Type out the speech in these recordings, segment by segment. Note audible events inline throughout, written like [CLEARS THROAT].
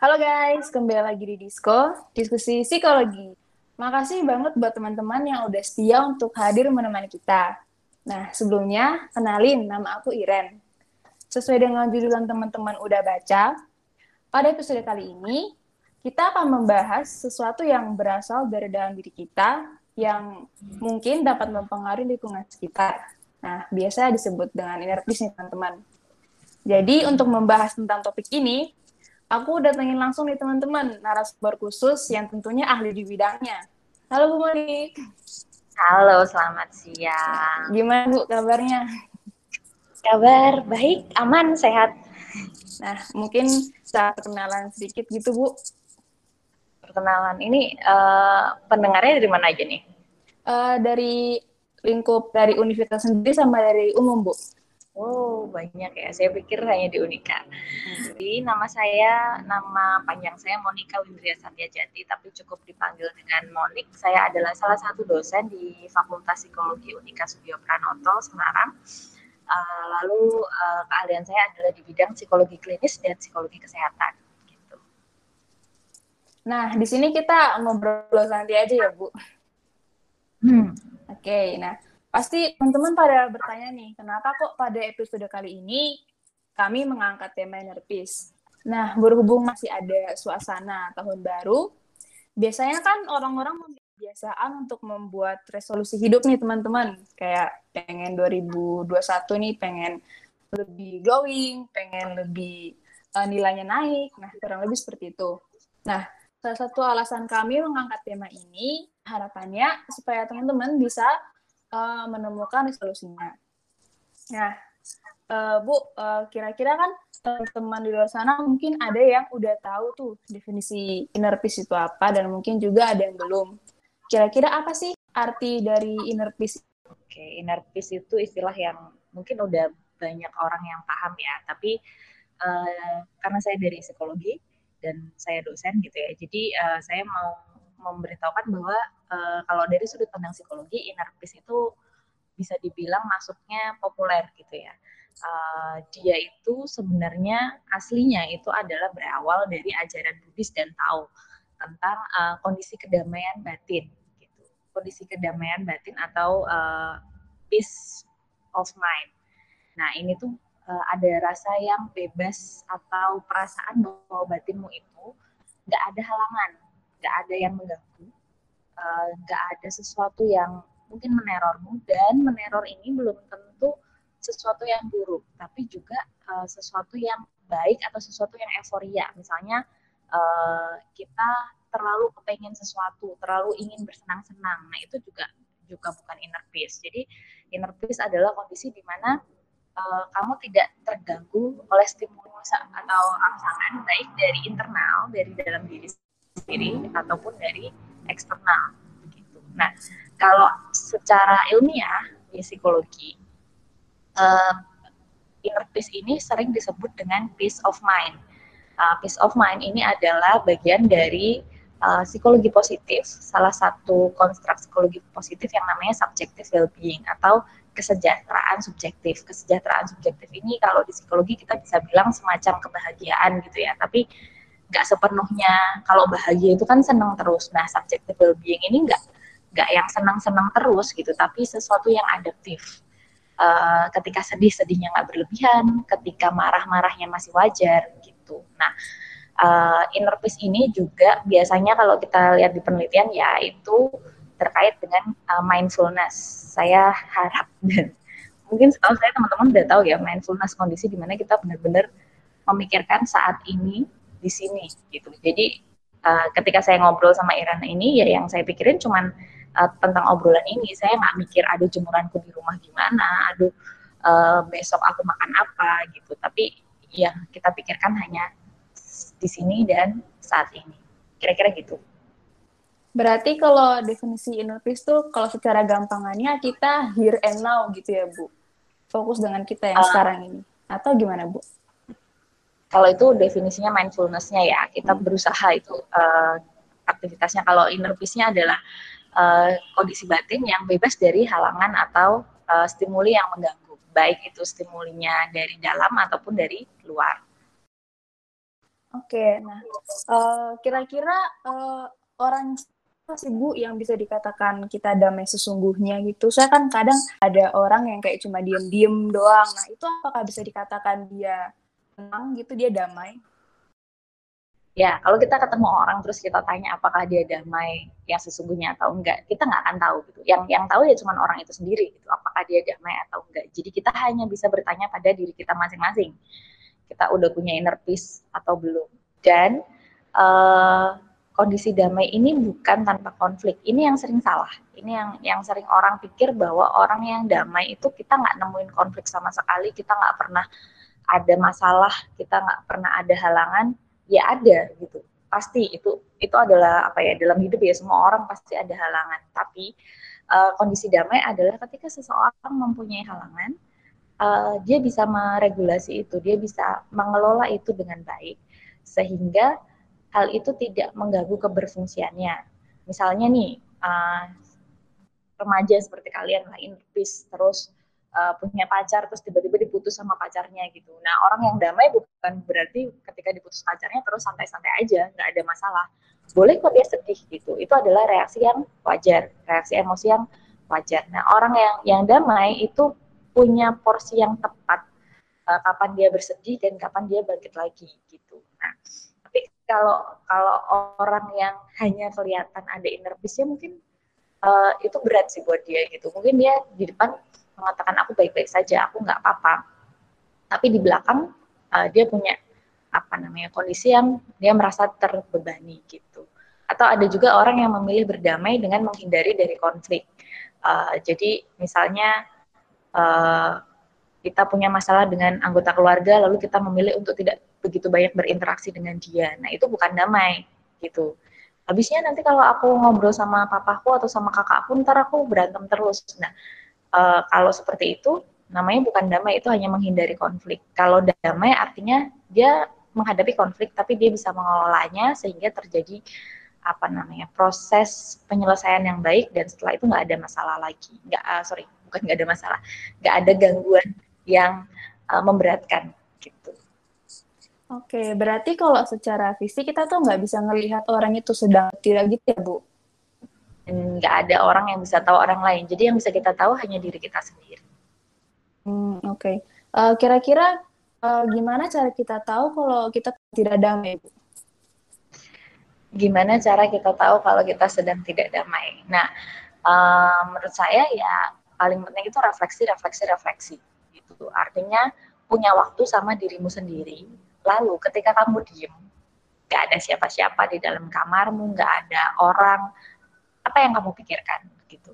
Halo guys, kembali lagi di Disko, diskusi psikologi. Makasih banget buat teman-teman yang udah setia untuk hadir menemani kita. Nah, sebelumnya, kenalin nama aku Iren. Sesuai dengan jurulan teman-teman udah baca, pada episode kali ini, kita akan membahas sesuatu yang berasal dari dalam diri kita, yang mungkin dapat mempengaruhi lingkungan sekitar. Nah, biasa disebut dengan inner peace nih, teman-teman. Jadi, untuk membahas tentang topik ini, aku datengin langsung nih teman-teman narasumber khusus yang tentunya ahli di bidangnya. Halo Bu Monik. Halo, selamat siang. Gimana Bu kabarnya? Kabar baik, aman, sehat. Nah, mungkin bisa perkenalan sedikit gitu Bu. Perkenalan ini uh, pendengarnya dari mana aja nih? Uh, dari lingkup dari universitas sendiri sama dari umum Bu. Oh, banyak ya. Saya pikir hanya di Unika. Jadi nama saya, nama panjang saya Monika Windria Satyajati, tapi cukup dipanggil dengan Monik. Saya adalah salah satu dosen di Fakultas Psikologi Unika Sudio Pranoto, Semarang. Uh, lalu uh, keahlian saya adalah di bidang psikologi klinis dan psikologi kesehatan. Gitu. Nah, di sini kita ngobrol nanti aja ya, Bu. Hmm. Oke, okay, nah Pasti teman-teman pada bertanya nih, kenapa kok pada episode kali ini kami mengangkat tema inner peace? Nah, berhubung masih ada suasana tahun baru, biasanya kan orang-orang kebiasaan untuk membuat resolusi hidup nih teman-teman. Kayak pengen 2021 nih pengen lebih glowing, pengen lebih uh, nilainya naik. Nah, kurang lebih seperti itu. Nah, salah satu alasan kami mengangkat tema ini harapannya supaya teman-teman bisa uh, menemukan resolusinya. Nah, uh, Bu, uh, kira-kira kan teman-teman di luar sana mungkin ada yang udah tahu tuh definisi inner peace itu apa dan mungkin juga ada yang belum. Kira-kira apa sih arti dari inner peace? Oke, inner peace itu istilah yang mungkin udah banyak orang yang paham ya, tapi uh, karena saya dari psikologi dan saya dosen gitu ya, jadi uh, saya mau memberitahukan bahwa uh, kalau dari sudut pandang psikologi inner peace itu bisa dibilang masuknya populer gitu ya. Uh, dia itu sebenarnya aslinya itu adalah berawal dari ajaran Buddhis dan Tao tentang uh, kondisi kedamaian batin gitu. Kondisi kedamaian batin atau uh, peace of mind. Nah, ini tuh uh, ada rasa yang bebas atau perasaan bahwa batinmu itu nggak ada halangan, nggak ada yang mengganggu, eh, nggak uh, ada sesuatu yang mungkin menerormu dan meneror ini belum tentu sesuatu yang buruk, tapi juga uh, sesuatu yang baik atau sesuatu yang euforia. Misalnya uh, kita terlalu kepengen sesuatu, terlalu ingin bersenang-senang. Nah itu juga juga bukan inner peace. Jadi inner peace adalah kondisi di mana kamu tidak terganggu oleh stimulus atau rangsangan baik dari internal dari dalam diri sendiri ataupun dari eksternal gitu. Nah, kalau secara ilmiah di psikologi uh, inner peace ini sering disebut dengan peace of mind. Uh, peace of mind ini adalah bagian dari uh, psikologi positif, salah satu konstruk psikologi positif yang namanya subjective well-being atau kesejahteraan subjektif. Kesejahteraan subjektif ini kalau di psikologi kita bisa bilang semacam kebahagiaan gitu ya, tapi nggak sepenuhnya. Kalau bahagia itu kan senang terus. Nah subjective well-being ini nggak nggak yang senang-senang terus gitu tapi sesuatu yang adaptif. Uh, ketika sedih sedihnya nggak berlebihan ketika marah-marahnya masih wajar gitu. Nah uh, inner peace ini juga biasanya kalau kita lihat di penelitian ya itu terkait dengan uh, mindfulness. Saya harap [LAUGHS] dan mungkin setahu saya teman-teman udah tahu ya mindfulness kondisi di mana kita benar-benar memikirkan saat ini di sini gitu. Jadi uh, ketika saya ngobrol sama Irana ini ya yang saya pikirin cuman uh, tentang obrolan ini. Saya nggak mikir aduh jemuranku di rumah gimana, aduh uh, besok aku makan apa gitu. Tapi yang kita pikirkan hanya di sini dan saat ini. Kira-kira gitu. Berarti kalau definisi inner peace tuh kalau secara gampangannya kita here and now gitu ya, Bu. Fokus dengan kita yang uh, sekarang ini. Atau gimana, Bu? Kalau itu definisinya mindfulness-nya ya kita hmm. berusaha itu uh, aktivitasnya kalau inner peace-nya adalah uh, kondisi batin yang bebas dari halangan atau uh, stimuli yang mengganggu baik itu stimulinya dari dalam ataupun dari luar Oke, nah uh, kira-kira uh, orang sih Bu yang bisa dikatakan kita damai sesungguhnya gitu? Saya kan kadang ada orang yang kayak cuma diem-diem doang. Nah itu apakah bisa dikatakan dia tenang gitu, dia damai? Ya, kalau kita ketemu orang terus kita tanya apakah dia damai yang sesungguhnya atau enggak, kita nggak akan tahu gitu. Yang yang tahu ya cuma orang itu sendiri gitu, apakah dia damai atau enggak. Jadi kita hanya bisa bertanya pada diri kita masing-masing kita udah punya inner peace atau belum. Dan uh, kondisi damai ini bukan tanpa konflik. Ini yang sering salah. Ini yang yang sering orang pikir bahwa orang yang damai itu kita nggak nemuin konflik sama sekali, kita nggak pernah ada masalah, kita nggak pernah ada halangan. Ya ada gitu. Pasti itu itu adalah apa ya dalam hidup ya semua orang pasti ada halangan. Tapi uh, kondisi damai adalah ketika seseorang mempunyai halangan, uh, dia bisa meregulasi itu, dia bisa mengelola itu dengan baik sehingga hal itu tidak mengganggu keberfungsiannya. Misalnya nih uh, remaja seperti kalian lain peace terus uh, punya pacar terus tiba-tiba diputus sama pacarnya gitu. Nah orang yang damai bukan berarti ketika diputus pacarnya terus santai-santai aja nggak ada masalah. Boleh kok dia sedih gitu. Itu adalah reaksi yang wajar, reaksi emosi yang wajar. Nah orang yang yang damai itu punya porsi yang tepat uh, kapan dia bersedih dan kapan dia bangkit lagi gitu. Nah, tapi kalau kalau orang yang hanya kelihatan ada inner peace-nya mungkin uh, itu berat sih buat dia gitu. Mungkin dia di depan mengatakan aku baik-baik saja, aku nggak apa-apa. Tapi di belakang uh, dia punya apa namanya kondisi yang dia merasa terbebani gitu. Atau ada juga orang yang memilih berdamai dengan menghindari dari konflik. Uh, jadi misalnya uh, kita punya masalah dengan anggota keluarga lalu kita memilih untuk tidak begitu banyak berinteraksi dengan dia. Nah, itu bukan damai gitu. Habisnya nanti kalau aku ngobrol sama papaku atau sama kakakku ntar aku berantem terus. Nah, uh, kalau seperti itu namanya bukan damai, itu hanya menghindari konflik. Kalau damai artinya dia menghadapi konflik tapi dia bisa mengelolanya sehingga terjadi apa namanya proses penyelesaian yang baik dan setelah itu nggak ada masalah lagi nggak uh, sorry bukan nggak ada masalah nggak ada gangguan yang uh, memberatkan gitu Oke, berarti kalau secara fisik kita tuh nggak bisa ngelihat orang itu sedang tidak gitu ya, Bu? Nggak ada orang yang bisa tahu orang lain. Jadi yang bisa kita tahu hanya diri kita sendiri. Hmm, Oke. Okay. Uh, eh, kira-kira uh, gimana cara kita tahu kalau kita tidak damai? Gimana cara kita tahu kalau kita sedang tidak damai? Nah, uh, menurut saya ya paling penting itu refleksi, refleksi, refleksi. Gitu. Artinya punya waktu sama dirimu sendiri. Lalu ketika kamu diem, gak ada siapa-siapa di dalam kamarmu, gak ada orang, apa yang kamu pikirkan gitu?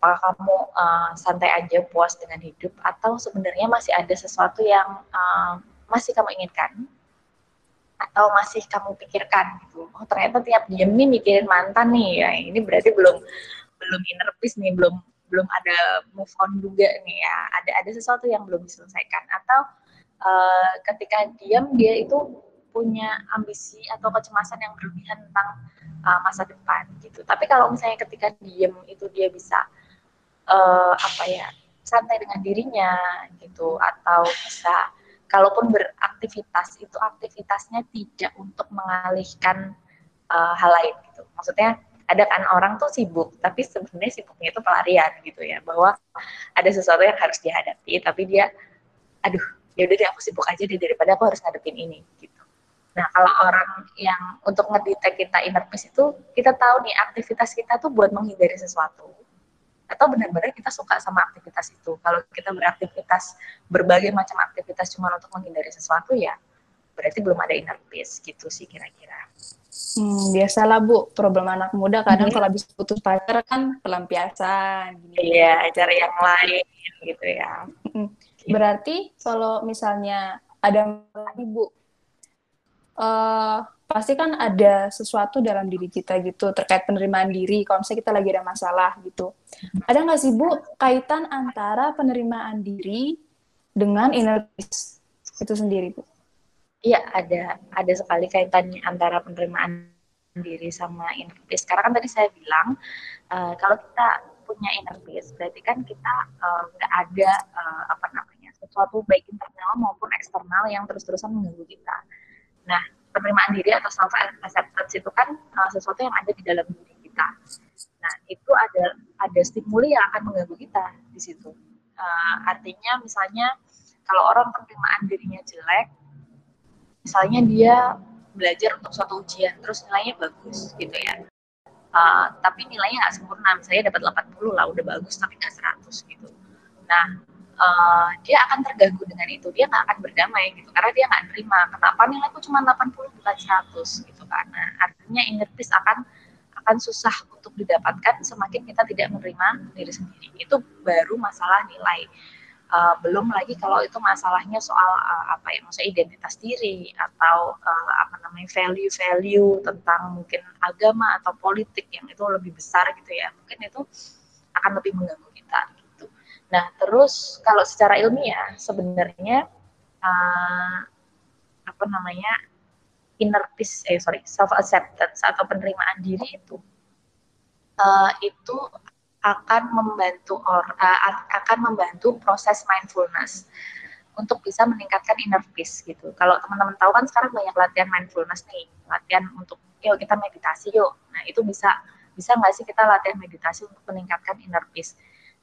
Apakah kamu uh, santai aja puas dengan hidup atau sebenarnya masih ada sesuatu yang uh, masih kamu inginkan? atau masih kamu pikirkan gitu. Oh ternyata tiap diem nih mikirin mantan nih ya ini berarti belum belum inner peace nih belum belum ada move on juga nih ya ada ada sesuatu yang belum diselesaikan atau uh, ketika diam dia itu punya ambisi atau kecemasan yang berlebihan tentang uh, masa depan gitu tapi kalau misalnya ketika diam itu dia bisa uh, apa ya santai dengan dirinya gitu. Atau bisa kalaupun beraktivitas itu aktivitasnya tidak untuk mengalihkan uh, hal lain gitu. Maksudnya ada kan orang tuh sibuk tapi sebenarnya sibuknya itu pelarian gitu ya. Bahwa ada sesuatu yang harus dihadapi tapi dia aduh ya udah deh aku sibuk aja deh daripada aku harus ngadepin ini gitu. Nah kalau orang yang untuk ngedetek kita inner peace itu kita tahu nih aktivitas kita tuh buat menghindari sesuatu atau benar-benar kita suka sama aktivitas itu kalau kita beraktivitas berbagai macam aktivitas cuma untuk menghindari sesuatu ya berarti belum ada inner peace gitu sih kira-kira Hmm, biasalah Bu, problem anak muda kadang hmm. kalau habis putus pacar kan pelampiasan. Iya, cari yang lain gitu ya. Hmm. Berarti kalau misalnya ada ibu, uh, pasti kan ada sesuatu dalam diri kita gitu terkait penerimaan diri. Kalau misalnya kita lagi ada masalah gitu, ada nggak sih Bu kaitan antara penerimaan diri dengan inner peace itu sendiri Bu? Iya ada ada sekali kaitannya antara penerimaan diri sama inner peace. Karena kan tadi saya bilang uh, kalau kita punya inner peace berarti kan kita eh, nggak uh, ada uh, apa namanya sesuatu baik internal maupun eksternal yang terus-terusan mengganggu kita. Nah penerimaan diri atau self acceptance itu kan uh, sesuatu yang ada di dalam diri kita. Nah, itu ada ada stimuli yang akan mengganggu kita di situ. Uh, artinya misalnya kalau orang penerimaan dirinya jelek, misalnya dia belajar untuk suatu ujian, terus nilainya bagus gitu ya. Uh, tapi nilainya nggak sempurna, misalnya dapat 80 lah, udah bagus, tapi nggak 100 gitu. Nah, uh, dia akan terganggu dengan itu, dia nggak akan berdamai gitu, karena dia nggak terima, kenapa? Nilaiku cuma 80 bukan 100 gitu, karena artinya inner peace akan akan susah untuk didapatkan semakin kita tidak menerima diri sendiri. Itu baru masalah nilai. Uh, belum lagi kalau itu masalahnya soal uh, apa ya maksudnya identitas diri atau uh, apa namanya value-value tentang mungkin agama atau politik yang itu lebih besar gitu ya. Mungkin itu akan lebih mengganggu kita nah terus kalau secara ilmiah sebenarnya uh, apa namanya inner peace eh sorry self acceptance atau penerimaan diri itu uh, itu akan membantu or, uh, akan membantu proses mindfulness untuk bisa meningkatkan inner peace gitu. Kalau teman-teman tahu kan sekarang banyak latihan mindfulness nih, latihan untuk yuk kita meditasi yuk. Nah itu bisa bisa nggak sih kita latihan meditasi untuk meningkatkan inner peace.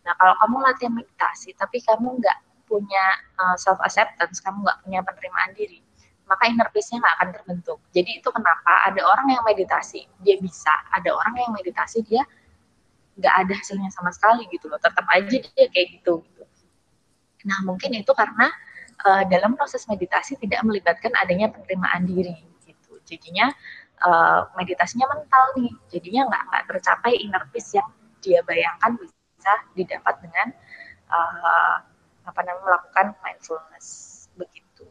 Nah kalau kamu latihan meditasi tapi kamu nggak punya uh, self acceptance, kamu nggak punya penerimaan diri, maka inner peace-nya nggak akan terbentuk. Jadi itu kenapa ada orang yang meditasi dia bisa, ada orang yang meditasi dia nggak ada hasilnya sama sekali gitu loh. Tetap aja dia kayak gitu gitu. Nah mungkin itu karena uh, dalam proses meditasi tidak melibatkan adanya penerimaan diri gitu. Jadinya uh, meditasinya mental nih. Jadinya nggak nggak tercapai inner peace yang dia bayangkan bisa didapat dengan uh, apa namanya melakukan mindfulness begitu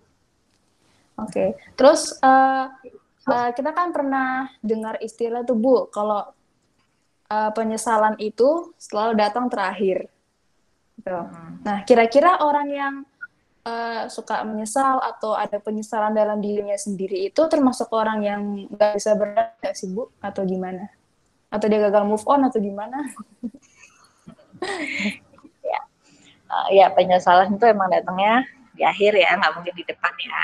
oke okay. terus uh, uh, kita kan pernah dengar istilah tuh bu kalau uh, penyesalan itu selalu datang terakhir. Gitu. Hmm. Nah, kira-kira orang yang uh, suka menyesal atau ada penyesalan dalam dirinya sendiri itu termasuk orang yang nggak bisa berat sih bu? Atau gimana? Atau dia gagal move on atau gimana? [LAUGHS] [LAUGHS] ya, uh, ya penyesalan itu emang datangnya di akhir ya, nggak mungkin di depan ya.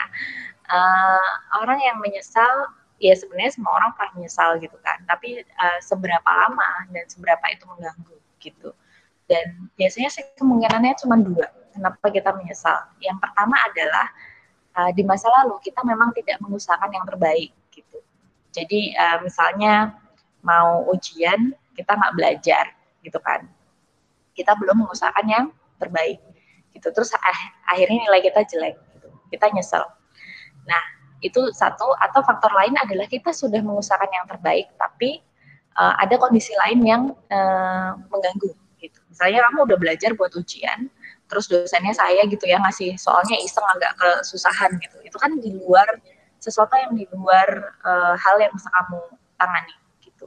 Uh, orang yang menyesal ya sebenarnya semua orang pernah menyesal gitu kan. Tapi uh, seberapa lama dan seberapa itu mengganggu gitu. Dan biasanya sih kemungkinannya cuma dua kenapa kita menyesal. Yang pertama adalah uh, di masa lalu kita memang tidak mengusahakan yang terbaik gitu. Jadi uh, misalnya mau ujian kita nggak belajar gitu kan kita belum mengusahakan yang terbaik gitu. Terus ah, akhirnya nilai kita jelek gitu. kita nyesel. Nah itu satu. Atau faktor lain adalah kita sudah mengusahakan yang terbaik tapi uh, ada kondisi lain yang uh, mengganggu gitu. Misalnya kamu udah belajar buat ujian terus dosennya saya gitu ya ngasih soalnya iseng agak kesusahan gitu. Itu kan di luar sesuatu yang di luar uh, hal yang bisa kamu tangani gitu.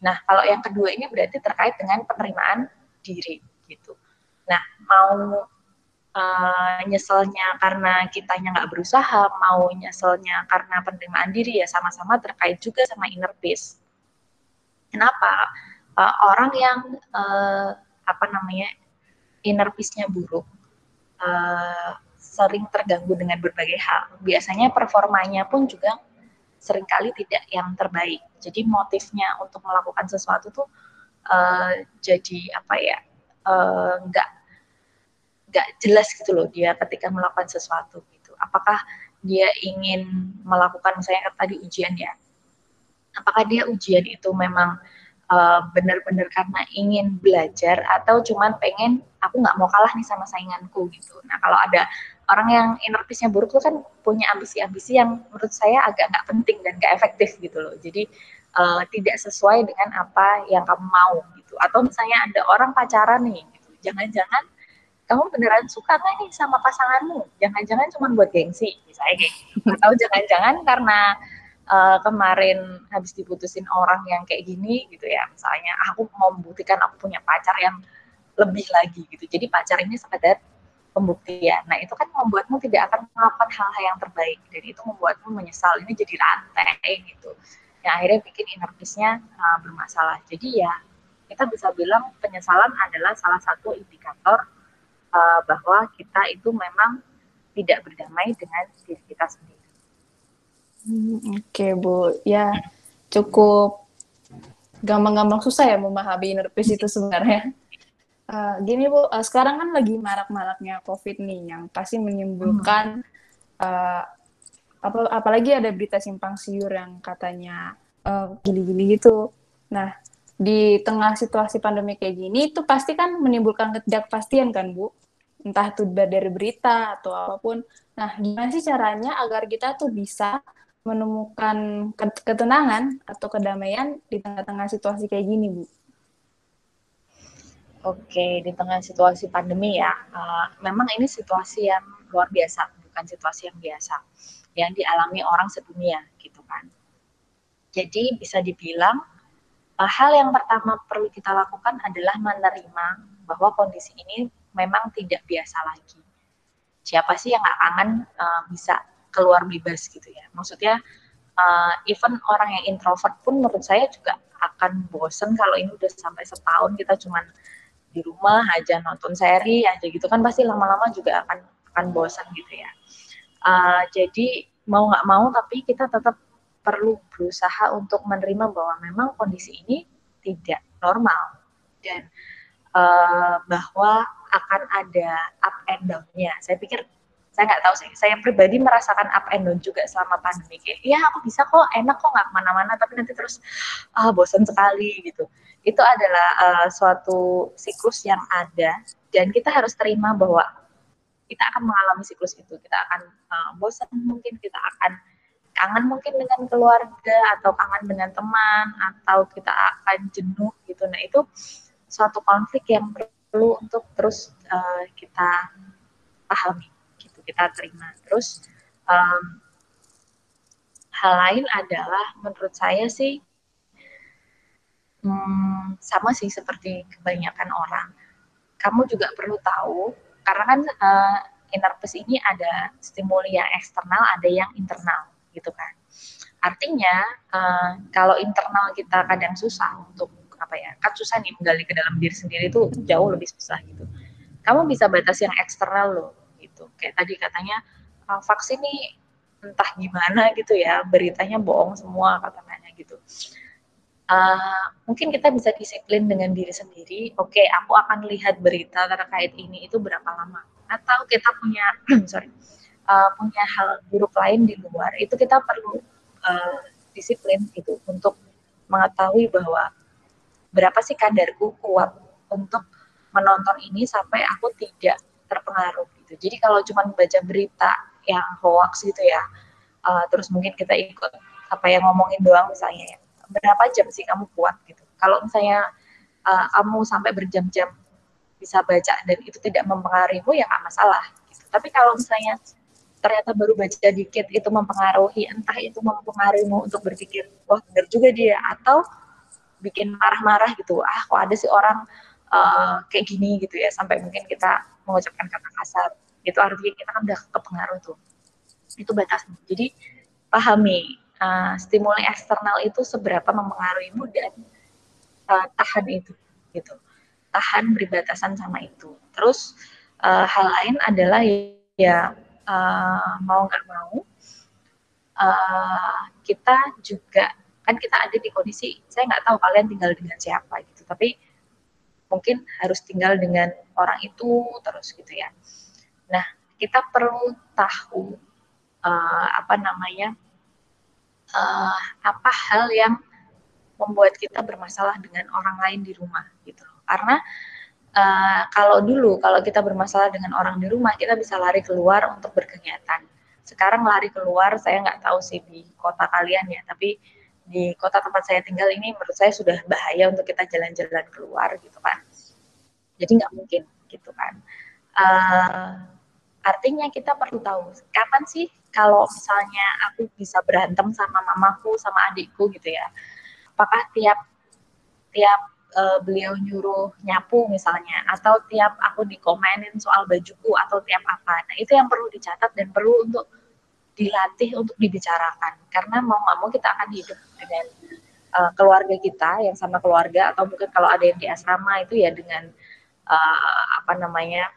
Nah kalau yang kedua ini berarti terkait dengan penerimaan diri gitu nah mau uh, nyeselnya karena kitanya nggak berusaha, mau nyeselnya karena penerimaan diri ya sama-sama terkait juga sama inner peace. Kenapa? Uh, orang yang uh, apa namanya inner peace-nya buruk, uh, sering terganggu dengan berbagai hal. Biasanya performanya pun juga sering kali tidak yang terbaik. Jadi motifnya untuk melakukan sesuatu tuh uh, jadi apa ya nggak uh, nggak jelas gitu loh dia ketika melakukan sesuatu gitu. Apakah dia ingin melakukan misalnya tadi ujian ya? Apakah dia ujian itu memang uh, benar-benar karena ingin belajar atau cuman pengen aku nggak mau kalah nih sama sainganku gitu. Nah kalau ada orang yang inner buruk tuh kan punya ambisi-ambisi yang menurut saya agak nggak penting dan nggak efektif gitu loh. Jadi uh, tidak sesuai dengan apa yang kamu mau gitu. Atau misalnya ada orang pacaran nih, gitu. jangan-jangan kamu beneran suka nggak nih sama pasanganmu? Jangan-jangan cuma buat gengsi, misalnya kayak gitu. [LAUGHS] Atau jangan-jangan karena uh, kemarin habis diputusin orang yang kayak gini gitu ya, misalnya aku mau membuktikan aku punya pacar yang lebih lagi gitu. Jadi pacar ini sekedar pembuktian. Nah itu kan membuatmu tidak akan melakukan hal-hal yang terbaik dan itu membuatmu menyesal. Ini jadi rantai gitu. Yang akhirnya bikin inner peace-nya uh, bermasalah. Jadi ya kita bisa bilang penyesalan adalah salah satu indikator uh, bahwa kita itu memang tidak berdamai dengan diri kita sendiri. Hmm, Oke okay, Bu, ya cukup gampang-gampang susah ya memahami inner peace itu sebenarnya. Uh, gini Bu, uh, sekarang kan lagi marak-maraknya COVID nih yang pasti menimbulkan uh, apa, apalagi ada berita simpang siur yang katanya gini-gini uh, gitu. Nah, di tengah situasi pandemi kayak gini itu pasti kan menimbulkan ketidakpastian kan Bu? Entah itu dari berita atau apa pun. Nah gimana sih caranya agar kita tuh bisa menemukan ketenangan atau kedamaian di tengah-tengah situasi kayak gini Bu? Oke, di tengah situasi pandemi ya, uh, memang ini situasi yang luar biasa, bukan situasi yang biasa, yang dialami orang sedunia, gitu kan. Jadi bisa dibilang uh, hal yang pertama perlu kita lakukan adalah menerima bahwa kondisi ini memang tidak biasa lagi. Siapa sih yang nggak kangen uh, bisa keluar bebas gitu ya? Maksudnya uh, even orang yang introvert pun menurut saya juga akan bosen kalau ini udah sampai setahun kita cuman di rumah aja nonton seri aja gitu kan pasti lama-lama juga akan akan bosan gitu ya. Uh, jadi mau nggak mau tapi kita tetap perlu berusaha untuk menerima bahwa memang kondisi ini tidak normal dan uh, bahwa akan ada up and down-nya. Saya pikir saya nggak tahu sih, saya pribadi merasakan up and down juga selama pandemi. Kayak, ya aku bisa kok, enak kok nggak ke mana-mana, tapi nanti terus ah bosan sekali gitu. Itu adalah uh, suatu siklus yang ada dan kita harus terima bahwa kita akan mengalami siklus itu. Kita akan uh, bosan mungkin, kita akan kangen mungkin dengan keluarga atau kangen dengan teman atau kita akan jenuh gitu. Nah itu suatu konflik yang perlu untuk terus uh, kita pahami, gitu kita terima. Terus um, hal lain adalah menurut saya sih hmm, sama sih seperti kebanyakan orang. Kamu juga perlu tahu karena kan uh, inner peace ini ada stimuli yang eksternal, ada yang internal gitu kan. Artinya uh, kalau internal kita kadang susah untuk apa ya, kan susah nih menggali ke dalam diri sendiri itu jauh lebih susah gitu. Kamu bisa batas yang eksternal loh gitu. Kayak tadi katanya uh, vaksin nih entah gimana gitu ya, beritanya bohong semua katanya gitu. Uh, mungkin kita bisa disiplin dengan diri sendiri. Oke, okay, aku akan lihat berita terkait ini itu berapa lama. Atau kita punya, [CLEARS THROAT] sorry, uh, punya hal buruk lain di luar itu kita perlu uh, disiplin gitu untuk mengetahui bahwa berapa sih kadarku kuat untuk menonton ini sampai aku tidak terpengaruh gitu. Jadi kalau cuma baca berita yang hoax gitu ya, uh, terus mungkin kita ikut apa yang ngomongin doang misalnya ya, berapa jam sih kamu kuat gitu. Kalau misalnya uh, kamu sampai berjam-jam bisa baca dan itu tidak mempengaruhimu ya nggak masalah. Gitu. Tapi kalau misalnya ternyata baru baca dikit itu mempengaruhi entah itu mempengaruhimu untuk berpikir wah benar juga dia atau bikin marah-marah gitu ah kok ada sih orang uh, kayak gini gitu ya sampai mungkin kita mengucapkan kata kasar itu artinya kita kan udah kepengaruh tuh itu batasnya jadi pahami uh, stimuli eksternal itu seberapa mempengaruhimu dan uh, tahan itu gitu. Tahan berbatasan sama itu. Terus uh, hal lain adalah ya uh, mau nggak mau uh, kita juga kan kita ada di kondisi saya nggak tahu kalian tinggal dengan siapa gitu. Tapi mungkin harus tinggal dengan orang itu terus gitu ya. Nah kita perlu tahu uh, apa namanya uh, apa hal yang membuat kita bermasalah dengan orang lain di rumah gitu karena uh, kalau dulu kalau kita bermasalah dengan orang di rumah kita bisa lari keluar untuk berkegiatan. Sekarang lari keluar saya nggak tahu sih di kota kalian ya tapi di kota tempat saya tinggal ini menurut saya sudah bahaya untuk kita jalan-jalan keluar gitu kan. Jadi nggak mungkin gitu kan. Uh, artinya kita perlu tahu kapan sih kalau misalnya aku bisa berantem sama mamaku sama adikku gitu ya apakah tiap tiap uh, beliau nyuruh nyapu misalnya atau tiap aku dikomenin soal bajuku atau tiap apa? Nah itu yang perlu dicatat dan perlu untuk dilatih untuk dibicarakan. Karena mau nggak mau kita akan hidup dengan uh, keluarga kita yang sama keluarga atau mungkin kalau ada yang di asrama itu ya dengan uh, apa namanya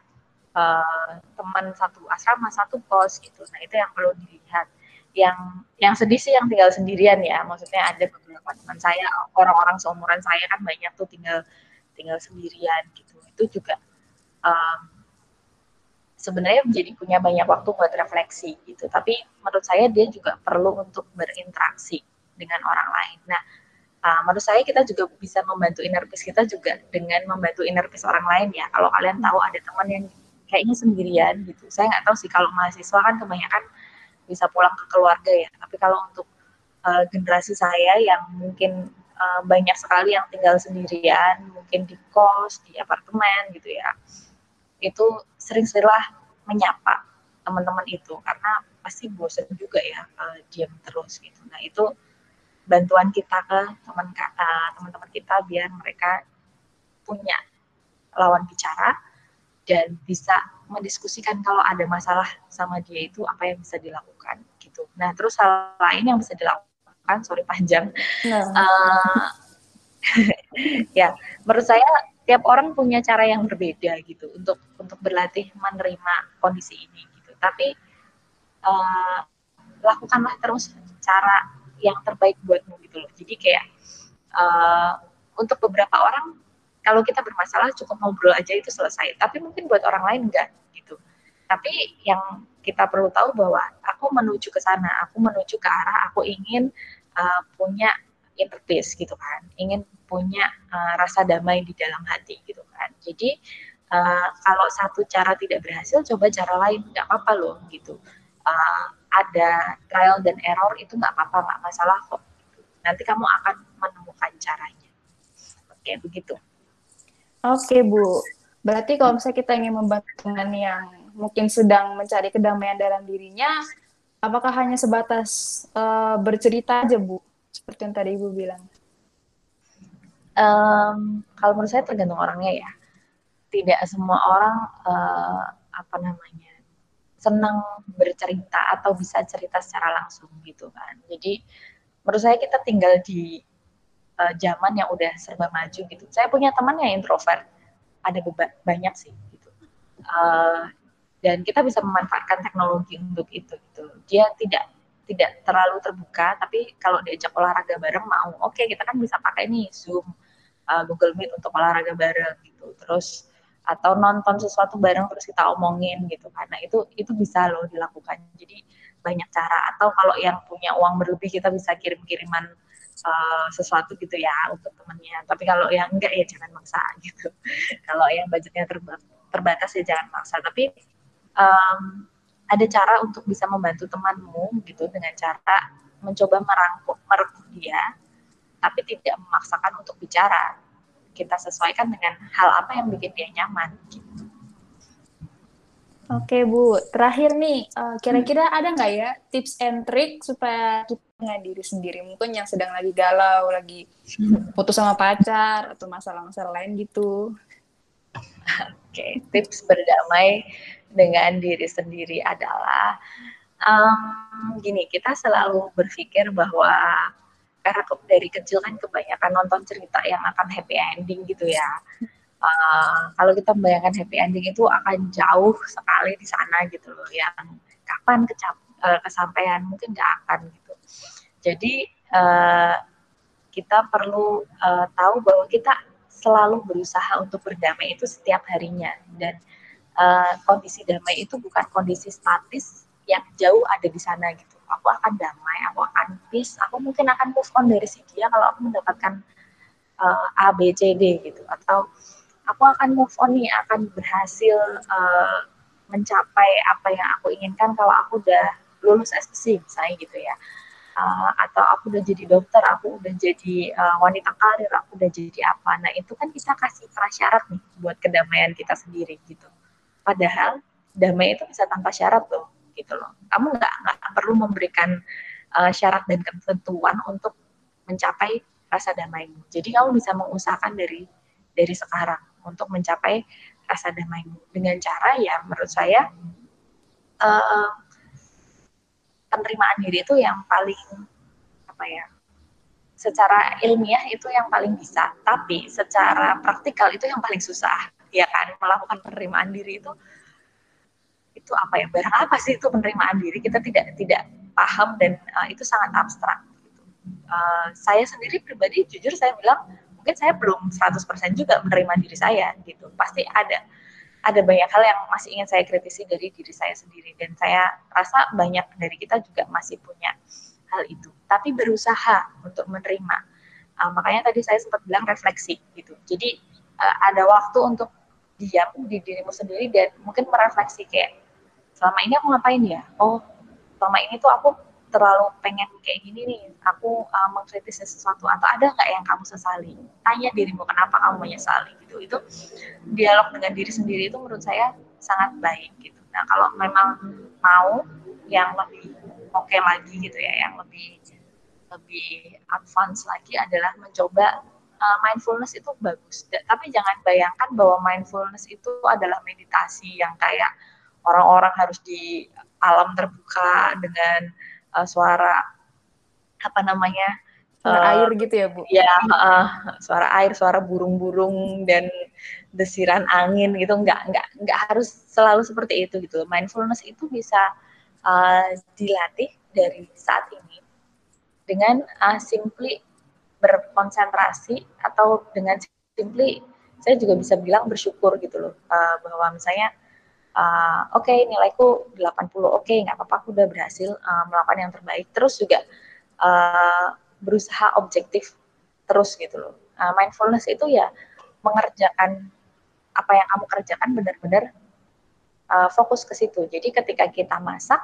uh, teman satu asrama satu kos gitu. Nah itu yang perlu dilihat. Yang yang sedih sih yang tinggal sendirian ya. Maksudnya ada beberapa teman saya orang-orang seumuran saya kan banyak tuh tinggal tinggal sendirian gitu. Itu juga um, sebenarnya jadi punya banyak waktu buat refleksi gitu. Tapi menurut saya dia juga perlu untuk berinteraksi dengan orang lain. Nah uh, menurut saya kita juga bisa membantu inner peace kita juga dengan membantu inner peace orang lain ya. Kalau kalian tahu ada teman yang kayaknya sendirian gitu saya nggak tahu sih kalau mahasiswa kan kebanyakan bisa pulang ke keluarga ya. Tapi kalau untuk uh, generasi saya yang mungkin uh, banyak sekali yang tinggal sendirian, mungkin di kos, di apartemen gitu ya, itu sering-seringlah menyapa teman-teman itu karena pasti bosan juga ya uh, diam terus gitu. Nah itu bantuan kita ke teman uh, teman-teman kita biar mereka punya lawan bicara dan bisa mendiskusikan kalau ada masalah sama dia itu apa yang bisa dilakukan gitu. Nah terus hal lain yang bisa dilakukan, sorry panjang, nah. uh, [LAUGHS] ya menurut saya tiap orang punya cara yang berbeda gitu untuk untuk berlatih menerima kondisi ini gitu. Tapi uh, lakukanlah terus cara yang terbaik buatmu gitu loh. Jadi kayak uh, untuk beberapa orang kalau kita bermasalah cukup ngobrol aja itu selesai. Tapi mungkin buat orang lain enggak gitu. Tapi yang kita perlu tahu bahwa aku menuju ke sana aku menuju ke arah aku ingin uh, punya inner gitu kan. Ingin punya uh, rasa damai di dalam hati gitu kan. Jadi uh, kalau satu cara tidak berhasil coba cara lain. Nggak apa-apa loh gitu. Uh, ada trial dan error itu nggak apa-apa nggak masalah kok. Nanti kamu akan menemukan caranya. Oke begitu Oke Bu, berarti kalau misalnya kita ingin membantu teman yang mungkin sedang mencari kedamaian dalam dirinya, apakah hanya sebatas uh, bercerita aja Bu, seperti yang tadi Ibu bilang? Um, kalau menurut saya tergantung orangnya ya. Tidak semua orang uh, apa namanya senang bercerita atau bisa cerita secara langsung gitu kan. Jadi menurut saya kita tinggal di uh, zaman yang udah serba maju gitu. Saya punya teman yang introvert, ada banyak sih gitu. Uh, dan kita bisa memanfaatkan teknologi untuk itu gitu. Dia tidak tidak terlalu terbuka, tapi kalau diajak olahraga bareng mau, oke okay, kita kan bisa pakai nih Zoom, uh, Google Meet untuk olahraga bareng gitu. Terus atau nonton sesuatu bareng terus kita omongin gitu karena itu itu bisa loh dilakukan jadi banyak cara atau kalau yang punya uang berlebih kita bisa kirim kiriman uh, sesuatu gitu ya untuk temennya. Tapi kalau yang enggak ya jangan maksa [LAUGHS] gitu. kalau yang budgetnya terba terbatas ya jangan maksa. Tapi um, ada cara untuk bisa membantu temanmu gitu dengan cara mencoba merangkul merangkul dia, tapi tidak memaksakan untuk bicara. Kita sesuaikan dengan hal apa yang bikin dia nyaman. Gitu. Oke Bu, terakhir nih, eh, kira-kira ada nggak ya tips and trick supaya kita dengan diri sendiri? Mungkin yang sedang lagi galau lagi putus sama pacar atau masalah-masalah lain gitu. Oke tips berdamai dengan diri sendiri adalah um, gini kita selalu berpikir bahwa karena dari kecil kan kebanyakan nonton cerita yang akan happy ending gitu ya uh, kalau kita membayangkan happy ending itu akan jauh sekali di sana gitu loh yang kapan kecap, uh, kesampaian mungkin nggak akan gitu jadi uh, kita perlu uh, tahu bahwa kita selalu berusaha untuk berdamai itu setiap harinya dan uh, kondisi damai itu bukan kondisi statis yang jauh ada di sana gitu. Aku akan damai, aku akan peace, aku mungkin akan move on dari si dia kalau aku mendapatkan uh, A, B, C, D gitu. Atau aku akan move on nih, akan berhasil uh, mencapai apa yang aku inginkan kalau aku udah lulus SPC misalnya gitu ya uh, atau aku udah jadi dokter, aku udah jadi uh, wanita karir, aku udah jadi apa. Nah itu kan kita kasih prasyarat nih buat kedamaian kita sendiri gitu. Padahal damai itu bisa tanpa syarat loh gitu loh. Kamu nggak nggak perlu memberikan uh, syarat dan ketentuan untuk mencapai rasa damaimu. Jadi kamu bisa mengusahakan dari dari sekarang untuk mencapai rasa damaimu dengan cara ya menurut saya uh, penerimaan diri itu yang paling apa ya secara ilmiah itu yang paling bisa. Tapi secara praktikal itu yang paling susah ya kan? Melakukan penerimaan diri itu itu apa ya? Barang apa sih itu penerimaan diri? Kita tidak tidak paham dan uh, itu sangat abstrak. Uh, saya sendiri pribadi jujur saya bilang mungkin saya belum 100% juga menerima diri saya gitu. Pasti ada ada banyak hal yang masih ingin saya kritisi dari diri saya sendiri dan saya rasa banyak dari kita juga masih punya hal itu. Tapi berusaha untuk menerima. Uh, makanya tadi saya sempat bilang refleksi gitu. Jadi uh, ada waktu untuk diam di dirimu sendiri dan mungkin merefleksi kayak selama ini aku ngapain ya? Oh, selama ini tuh aku terlalu pengen kayak gini nih, aku uh, mengkritisi sesuatu atau ada nggak yang kamu sesali? Tanya dirimu kenapa kamu menyesali gitu. Itu dialog dengan diri sendiri itu menurut saya sangat baik gitu. Nah kalau memang mau yang lebih oke okay lagi gitu ya, yang lebih lebih advance lagi adalah mencoba uh, mindfulness itu bagus. Tapi jangan bayangkan bahwa mindfulness itu adalah meditasi yang kayak orang-orang harus di alam terbuka dengan uh, suara apa namanya suara uh, air gitu ya bu? ya uh, suara air suara burung-burung dan desiran angin gitu. Nggak nggak nggak harus selalu seperti itu gitu mindfulness itu bisa uh, dilatih dari saat ini dengan uh, simply berkonsentrasi atau dengan simply saya juga bisa bilang bersyukur gitu loh uh, bahwa misalnya uh, oke okay, nilaiku 80 oke okay, nggak apa-apa aku udah berhasil uh, melakukan yang terbaik. Terus juga uh, berusaha objektif terus gitu loh. Uh, mindfulness itu ya mengerjakan apa yang kamu kerjakan benar-benar uh, fokus ke situ. Jadi ketika kita masak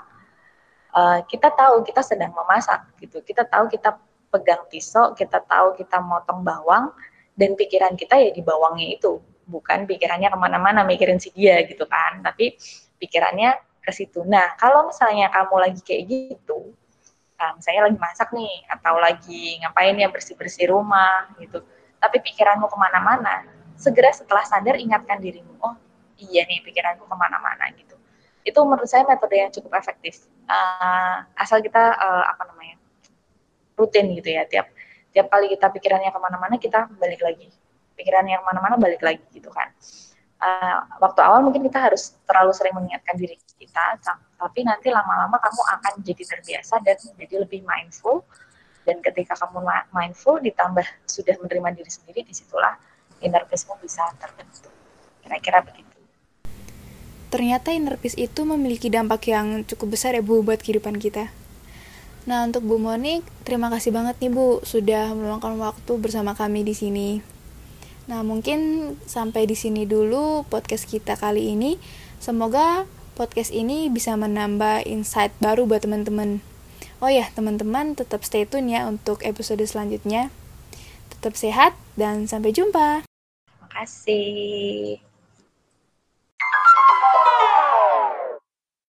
uh, kita tahu kita sedang memasak gitu. Kita tahu kita pegang pisau kita tahu kita motong bawang dan pikiran kita ya di bawangnya itu bukan pikirannya ke mana-mana mikirin si dia gitu kan tapi pikirannya ke situ. Nah kalau misalnya kamu lagi kayak gitu nah, misalnya lagi masak nih atau lagi ngapain ya bersih-bersih rumah gitu tapi pikiranmu ke mana-mana segera setelah sadar ingatkan dirimu oh iya nih pikiranku ke mana-mana gitu. Itu menurut saya metode yang cukup efektif. Uh, asal kita uh, apa namanya rutin gitu ya tiap tiap kali kita pikirannya ke mana-mana kita balik lagi pikiran yang mana-mana balik lagi gitu kan. Uh, waktu awal mungkin kita harus terlalu sering mengingatkan diri kita tapi nanti lama-lama kamu akan jadi terbiasa dan jadi lebih mindful. Dan ketika kamu mindful ditambah sudah menerima diri sendiri di situlah inner peace-mu bisa terbentuk. Kira-kira begitu. Ternyata inner peace itu memiliki dampak yang cukup besar ya Bu buat kehidupan kita. Nah, untuk Bu Monik, terima kasih banget nih Bu sudah meluangkan waktu bersama kami di sini. Nah, mungkin sampai di sini dulu podcast kita kali ini. Semoga podcast ini bisa menambah insight baru buat teman-teman. Oh ya, teman-teman tetap stay tune ya untuk episode selanjutnya. Tetap sehat dan sampai jumpa. Terima kasih.